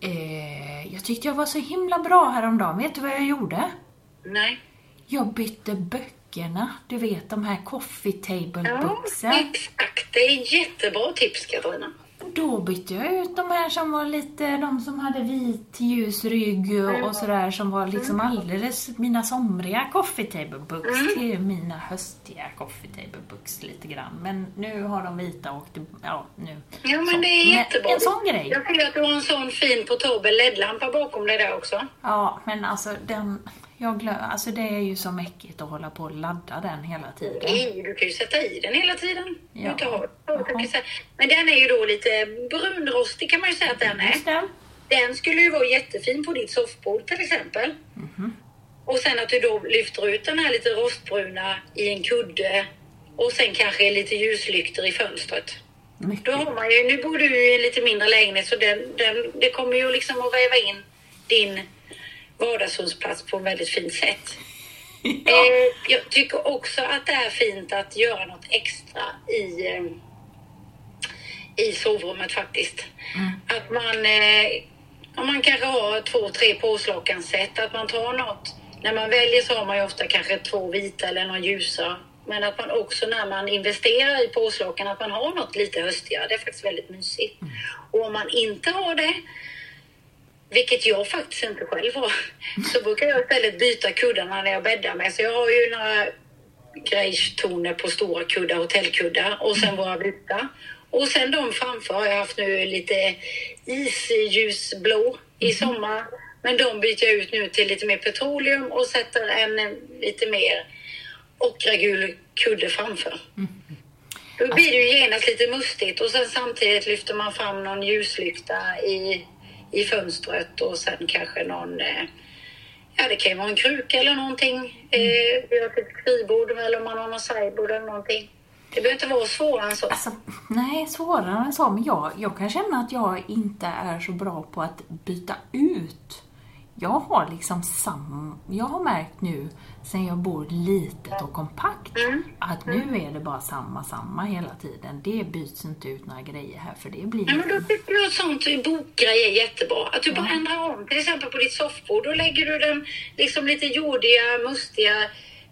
Eh, jag tyckte jag var så himla bra häromdagen. Vet du vad jag gjorde? Nej. Jag bytte böckerna. Du vet de här coffee table Ja, booksen. exakt. Det är jättebra tips Katarina. Då bytte jag ut de här som var lite, de som hade vit ljus rygg och, och sådär som var liksom alldeles mina somriga coffee table books till mina höstiga coffee table books lite grann. Men nu har de vita och ja nu. Ja, men så. det är jättebra. En sån grej. Jag ser att du har en sån fin portabel LED-lampa bakom dig där också. Ja, men alltså den, jag glöm, alltså det är ju så mäckigt att hålla på och ladda den hela tiden. Nej, du kan ju sätta i den hela tiden. Ja. Tar. Men den är ju då lite brunrostig kan man ju säga att den är. Den skulle ju vara jättefin på ditt soffbord till exempel. Mhm. Och sen att du då lyfter ut den här lite rostbruna i en kudde och sen kanske lite ljuslyktor i fönstret. Mycket. Då har man ju, nu bor du i en lite mindre lägenhet så den, den, det kommer ju liksom att väva in din vardagsrumsplats på ett väldigt fint sätt. [LAUGHS] Eh, jag tycker också att det är fint att göra något extra i, eh, i sovrummet faktiskt. Att man, eh, om man kanske har två, tre påslakanset, att man tar något. När man väljer så har man ju ofta kanske två vita eller någon ljusa. Men att man också när man investerar i påslakan, att man har något lite höstigare. Det är faktiskt väldigt mysigt. Och om man inte har det, vilket jag faktiskt inte själv har, så brukar jag istället byta kuddarna när jag bäddar med. Så jag har ju några grejstoner på stora kuddar, hotellkuddar och sen våra vita. Och sen de framför har jag haft nu lite isljusblå i sommar. Men de byter jag ut nu till lite mer petroleum och sätter en lite mer ockragul kudde framför. Då blir det ju genast lite mustigt och sen samtidigt lyfter man fram någon ljuslykta i, i fönstret och sen kanske någon, eh, ja det kan ju vara en kruka eller någonting. Eh, vi har ett skrivbord eller om man har någon sideboard eller någonting. Det behöver inte vara svårare än så. Alltså, nej, svårare än så. Men jag, jag kan känna att jag inte är så bra på att byta ut. Jag har liksom sam... Jag har märkt nu, sen jag bor litet och kompakt, att nu är det bara samma, samma hela tiden. Det byts inte ut några grejer här, för det blir... Ja, men då tycker jag sånt bokgrej är jättebra. Att du bara ändrar om. Till exempel på ditt soffbord. Då lägger du den liksom lite jordiga, mustiga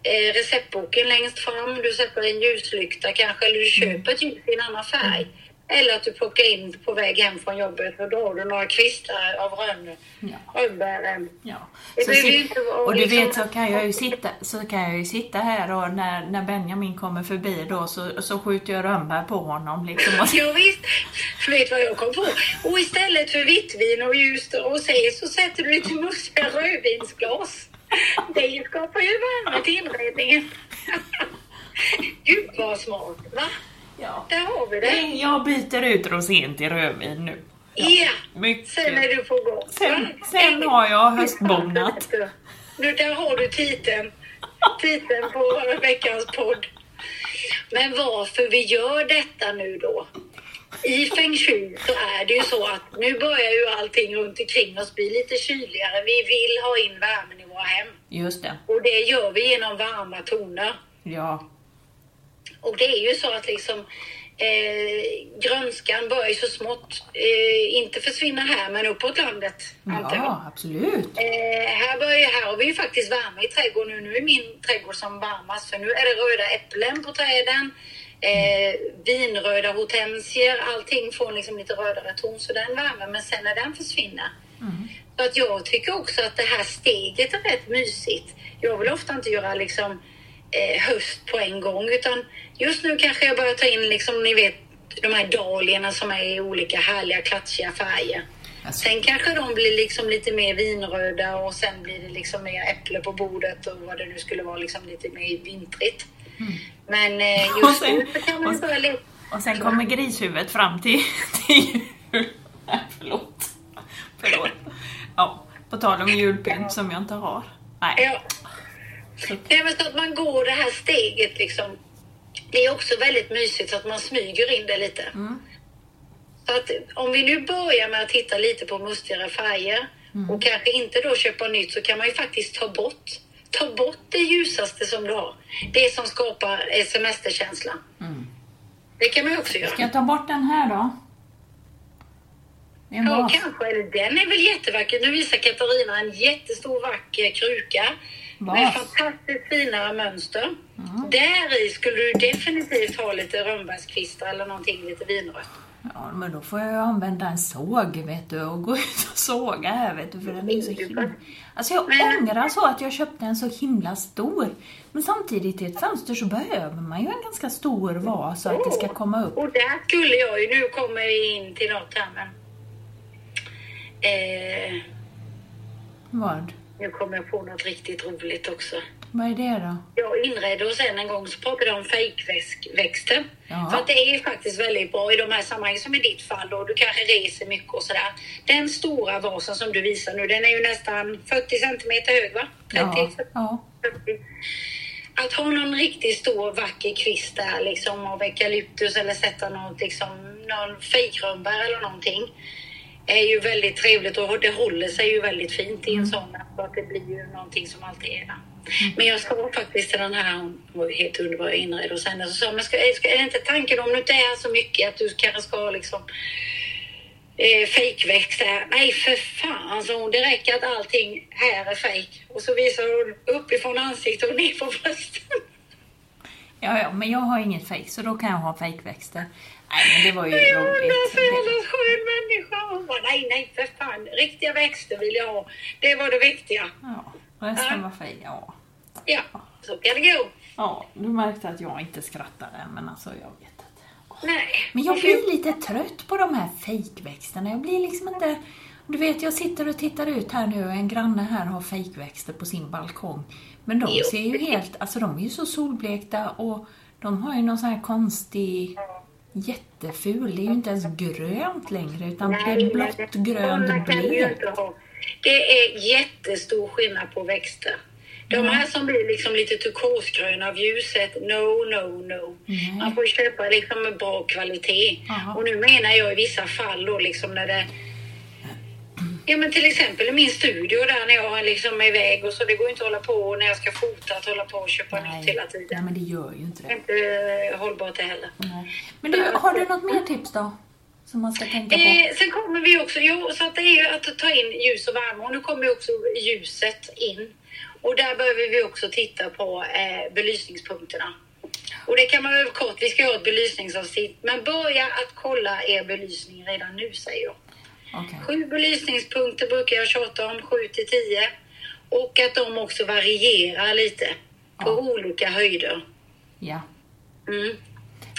eh, receptboken längst fram. Du sätter en ljuslykta kanske, eller du köper ett ljus i en annan färg. Eller att du plockar in på väg hem från jobbet och drar du några kvistar av rönn, Ja. rönnbären. Ja. Det Så ju sit- inte och du liksom- vet så kan jag ju sitta, så kan jag ju sitta här och när, när Benjamin kommer förbi då så, så skjuter jag rönnbär på honom liksom. Och, [LAUGHS] Jo, visst. Vet du vad jag kom på? Och istället för vitt vin och ljust rosé så sätter du lite mustiga rödvinsglas. Det skapar ju värme till inredningen. [LAUGHS] Gud vad smart, va? Ja. Där har vi det. Jag byter ut rosén till rödvin nu. Ja, Mycket. sen är du på gång. Sen, sen har jag höstbonat. Nu, [LAUGHS] där har du titeln. Titeln på veckans podd. Men varför vi gör detta nu då? I feng shui så är det ju så att nu börjar ju allting runt omkring oss bli lite kyligare. Vi vill ha in värmen i våra hem. Just det. Och det gör vi genom varma toner. Ja. Och det är ju så att liksom eh, grönskan börjar ju så smått, eh, inte försvinna här, men uppåt landet. antar jag. Ja, absolut. Eh, här, börjar, här har vi ju faktiskt värme i trädgården nu. Nu är min trädgård som varmast för nu är det röda äpplen på träden. Eh, vinröda hortensier, allting får liksom lite rödare ton så den värmen. Men sen när den försvinner. Så att jag tycker också att det här steget är rätt mysigt. Jag vill ofta inte göra liksom eh, höst på en gång utan just nu kanske jag börjar ta in liksom ni vet de här dahlierna som är i olika härliga klatschiga färger. Alltså. Sen kanske de blir liksom lite mer vinröda och sen blir det liksom mer äpple på bordet och vad det nu skulle vara liksom lite mer vintrigt. Men eh, Mm. Just sen- nu kan man och- börja lite... Och sen kommer grishuvudet fram till, till jul. Nej, [LAUGHS] förlåt. Förlåt. Ja, på tal om julpynt som jag inte har. Nej. Ja. Nej, men så att man går det här steget liksom. Det är också väldigt mysigt så att man smyger in det lite. Så att om vi nu börjar med att titta lite på mustigare färger och kanske inte då köpa nytt så kan man ju faktiskt ta bort Ta bort det ljusaste som du har. Det som skapar eh, semesterkänsla. Det kan man ju också göra. Ska jag ta bort den här då? Det är en Ja, kanske. Eller den är väl jättevacker. Nu visar Katarina en jättestor vacker kruka med fantastiskt fina mönster. Där i skulle du definitivt ha lite rönnbärskvistar eller någonting lite vinrött. Ja, men då får jag ju använda en såg, vet du, och gå ut och såga här, vet du, för den är så himla... Alltså jag Men- ångrar så att jag köpte en så himla stor. Men samtidigt i ett fönster så behöver man ju en ganska stor vas så att det ska komma upp. Och där skulle jag ju, nu kommer vi in till något här men... Eh, Vad? Nu kommer jag på något riktigt roligt också. Vad är det då? Jag inredde oss en en gång så pratade jag om fejkväxter. Ja. För att det är ju faktiskt väldigt bra i de här sammanhangen som i ditt fall då. Du kanske reser mycket och sådär. Den stora vasen som du visar nu den är ju nästan 40 centimeter hög va? 30, Ja, ja. 40. Att ha någon riktigt stor vacker kvist där liksom av eukalyptus eller sätta något liksom någon fejkrönnbär eller någonting. Är ju väldigt trevligt och det håller sig ju väldigt fint i en sån. Så att det blir ju någonting som alltid är där. Men jag sa faktiskt till den här, hon var ju helt underbar inredd och sen så sa jag, men ska, ska, är det inte tanken om det inte är så mycket att du kanske ska liksom eh, fejkväxter? Nej för fan, sa hon. Det räcker att allting här är fejk. Och så visar hon uppifrån ansiktet och ner på brösten. Ja, ja, men jag har inget fejk så då kan jag ha fejkväxter. Nej, men det var ju Ja, är roligt. så jävla skön människa. Bara, nej, nej, för fan. Riktiga växter vill jag ha. Det var det viktiga. Ja, resten var fejk. Ja. Ja, så kan det gå. ja, du märkte att jag inte skrattade, men alltså jag vet inte. Nej. Men jag blir lite trött på de här fejkväxterna. Jag blir liksom inte... Du vet, jag sitter och tittar ut här nu och en granne här har fejkväxter på sin balkong. Men de Jo. ser ju helt... Alltså de är ju så solblekta och de har ju någon sån här konstig... Jätteful. Det är ju inte ens grönt längre utan det är blått, grönt, blekt. Det är jättestor skillnad på växter. De här som blir liksom lite turkosgröna av ljuset, no, no, no. Nej. Man får köpa liksom med bra kvalitet. Jaha. Och nu menar jag i vissa fall då liksom när det Ja men till exempel i min studio där när jag liksom är iväg och så det går ju inte att hålla på när jag ska fota att hålla på och köpa nytt hela Nej, tiden. men det gör ju inte Det är det. inte eh, hållbart det heller. Nej. Men du, har du något mer tips då? Som man ska tänka på? Eh, sen kommer vi också, jo, så att det är ju att ta in ljus och värme och nu kommer ju också ljuset in. Och där behöver vi också titta på eh, belysningspunkterna. Och det kan man väl kort, vi ska ha ett belysningsavsnitt, men börja att kolla er belysning redan nu säger jag. Okej. Sju belysningspunkter brukar jag tjata om, sju till tio. Och att de också varierar lite på Ja. olika höjder. Ja. Mm.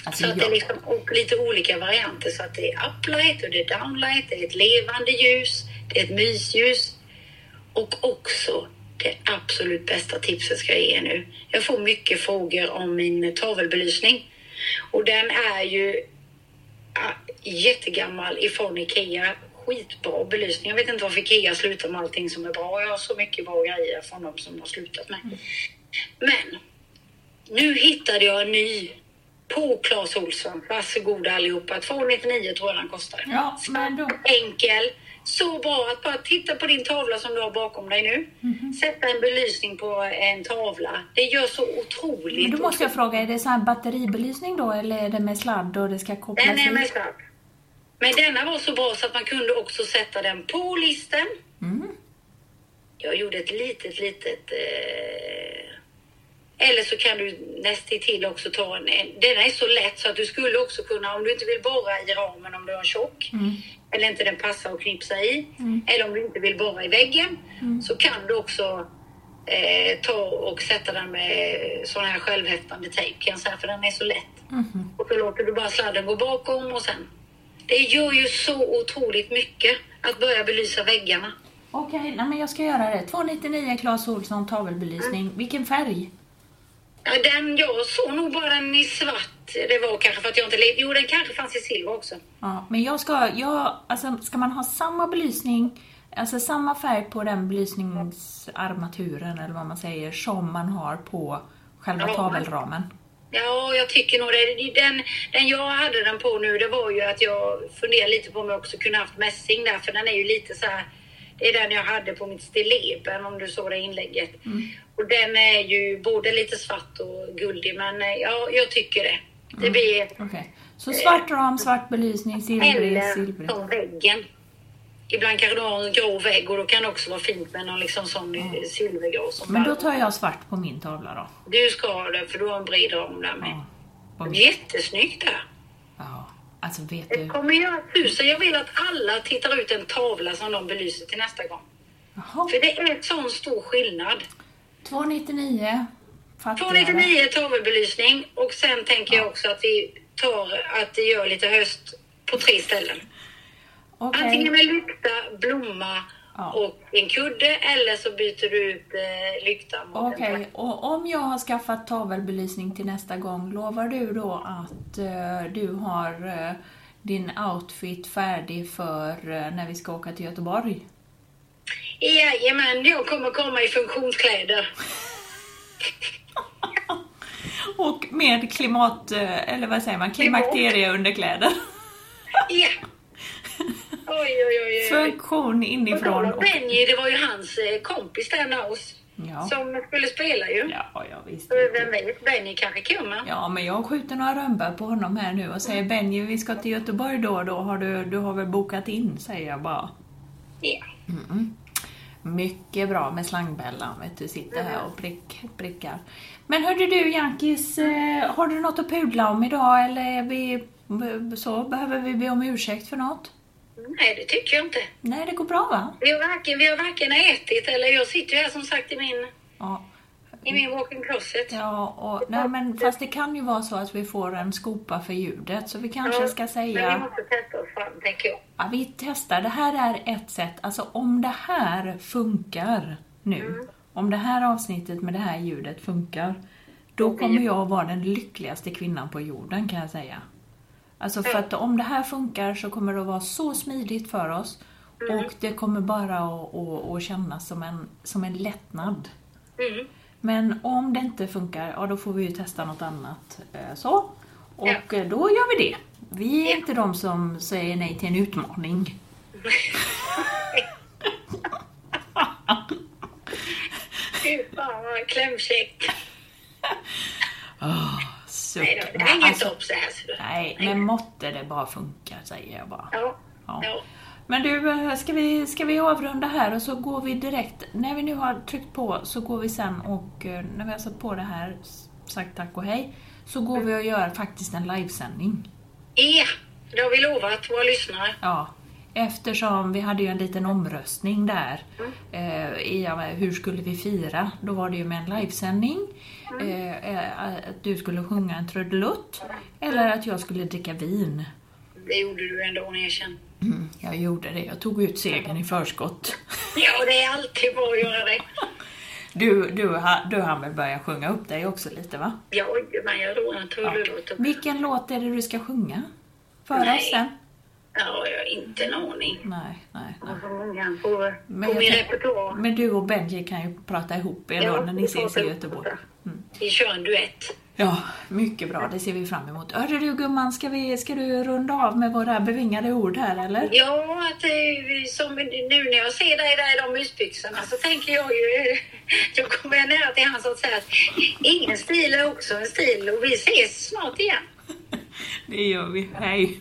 Alltså, Så att det är jag, liksom, och lite olika varianter. Så att det är uplight och det är downlight, det är ett levande ljus, det är ett mysljus. Och också det absolut bästa tipset ska jag ge nu. Jag får mycket frågor om min tavelbelysning. Och den är ju jättegammal ifrån Ikea. Skitbra belysning. Jag vet inte varför Ikea slutar med allting som är bra. Jag har så mycket bra grejer från dem som har slutat med. Men nu hittade jag en ny på Clas Ohlson. Varsågoda allihopa. 299 tror jag den kostar. Ja, men då- Enkel. Så bra att bara titta på din tavla som du har bakom dig nu. Mhm. Sätta en belysning på en tavla. Det gör så otroligt. men då måste jag fråga, är det så här batteribelysning då eller är det med sladd och det ska kopplas Den är med sladd. Men denna var så bra så att man kunde också sätta den på listen. Mm. Jag gjorde ett litet, litet... Eh... Eller så kan du nästintill också ta en, en... Den är så lätt så att du skulle också kunna, om du inte vill borra i ramen om du har en tjock, eller inte den passar att knipsa i, eller om du inte vill borra i väggen, så kan du också eh, ta och sätta den med sån här självhäftande tejp kan jag säga, för den är så lätt. Och så låter du bara sladden gå bakom och sen. Det gör ju så otroligt mycket att börja belysa väggarna. Okej, nej, men jag ska göra det. 299 Clas Ohlson tavelbelysning. Mm. Vilken färg? Ja, den, jag såg nog bara den i svart. Det var kanske för att jag inte le- Jo, den kanske fanns i silver också. Ja, men jag ska, jag, alltså, ska man ha samma belysning, alltså samma färg på den belysningsarmaturen eller vad man säger, som man har på själva Ramen. tavelramen? Ja, jag tycker nog det. Den, den jag hade den på nu, det var ju att jag funderade lite på om jag också kunde haft mässing där, för den är ju lite så här. Det är den jag hade på mitt stilleben om du såg det inlägget. Och den är ju både lite svart och guldig, men eh, ja, jag tycker det. Det blir Okej. Så svart ram, svart belysning, silvrig, eller silvrig. som väggen. Ibland kanske du har en grå vägg och då kan det också vara fint med någon liksom sån mm. silvergrå. Som Men då tar jag svart på min tavla då. Du ska ha det för du har en bred ram där med. Ja. Jättesnyggt där. ja. Alltså vet Det du. kommer göra tusen. Jag vill att alla tittar ut en tavla som de belyser till nästa gång. Jaha. För det är sån stor skillnad. 299. Fattar jag det. 299 tavelbelysning och sen tänker jag också att vi tar att det gör lite höst på tre ställen. Okej. Antingen med lykta, blomma Ja. och en kudde eller så byter du ut eh, lyktan mot Okej, en och om jag har skaffat tavelbelysning till nästa gång, lovar du då att eh, du har eh, din outfit färdig för eh, när vi ska åka till Göteborg? Jajamän, jag kommer komma i funktionskläder. [LAUGHS] Och med klimat, eh, eller vad säger man, klimakterieunderkläder. Ja. [LAUGHS] Oj, oj, oj. Funktion inifrån och... Benji, det var ju hans eh, kompis där oss. Ja. Som skulle spela ju. Ja, ja visst. Så Vem vet, Benji kanske kommer. Ja, men jag skjuter några rönnbär på honom här nu och säger Benji, vi ska till Göteborg då och då. Har du, du har väl bokat in, säger jag bara. Ja. Mycket bra med slangbällan, vet du. Sitter här och prick, prickar. Men hörde du Jankis, eh, har du något att pudla om idag eller är vi så? Behöver vi be om ursäkt för något? Nej, det tycker jag inte. Nej, det går bra va? Vi har varken, vi har varken ätit eller jag sitter ju här som sagt i min, Ja. i min walk-in closet. Ja, och, nej, men fast det kan ju vara så att vi får en skopa för ljudet, så vi kanske ska Men vi säga... måste testa oss fram, tänker jag. Ja, vi testar. Det här är ett sätt. Alltså om det här funkar nu, om det här avsnittet med det här ljudet funkar, då kommer jag vara den lyckligaste kvinnan på jorden kan jag säga. Alltså för att om det här funkar så kommer det att vara så smidigt för oss och det kommer bara att, att, att kännas som en, som en lättnad. Mm. Men om det inte funkar, ja då får vi ju testa något annat. eh, Så. Och Ja. då gör vi det. Vi är Ja. inte de som säger nej till en utmaning. [LAUGHS] Fy fan vad klämkäckt. Suck. Nej, då, inget Alltså, stopp så här. du. nej, men måtte det bara funka, säger jag bara. Ja. Ja. ja. Men du, eh, ska vi, ska vi avrunda här och så går vi direkt, när vi nu har tryckt på så går vi sen och eh, när vi har satt på det här, sagt tack och hej, så går vi och gör faktiskt en livesändning. Ja, det har vi lovat våra lyssnare. Ja, eftersom vi hade ju en liten omröstning där eh, i hur skulle vi fira. Då var det ju med en livesändning. Eh, eh, att du skulle sjunga en trudelutt eller att jag skulle dricka vin. Det gjorde du ändå, erkänn. Mm, jag gjorde det. Jag tog ut segern i förskott. Ja, det är alltid bra att göra det. Du, du, du hann väl börja sjunga upp dig också lite va? Ja, men jag tror en trudelutt. Ja. Vilken låt är det du ska sjunga? För Nej. oss sen? Ja, jag har inte en aning. Nej, nej, nej. Jag har många på, Men, på min repertoar. men du och Benji kan ju prata ihop er då när ni ses i Göteborg. Mm. Vi kör en duett. Ja, mycket bra. Det ser vi fram emot. Hörru du gumman, ska, vi, ska du runda av med våra bevingade ord här eller? Ja, att eh, som nu när jag ser dig där i de mysbyxorna så tänker jag ju, [LAUGHS] då kommer jag nära till hans att säga att ingen stil är också en stil och vi ses snart igen. [LAUGHS] Det gör vi. Hej!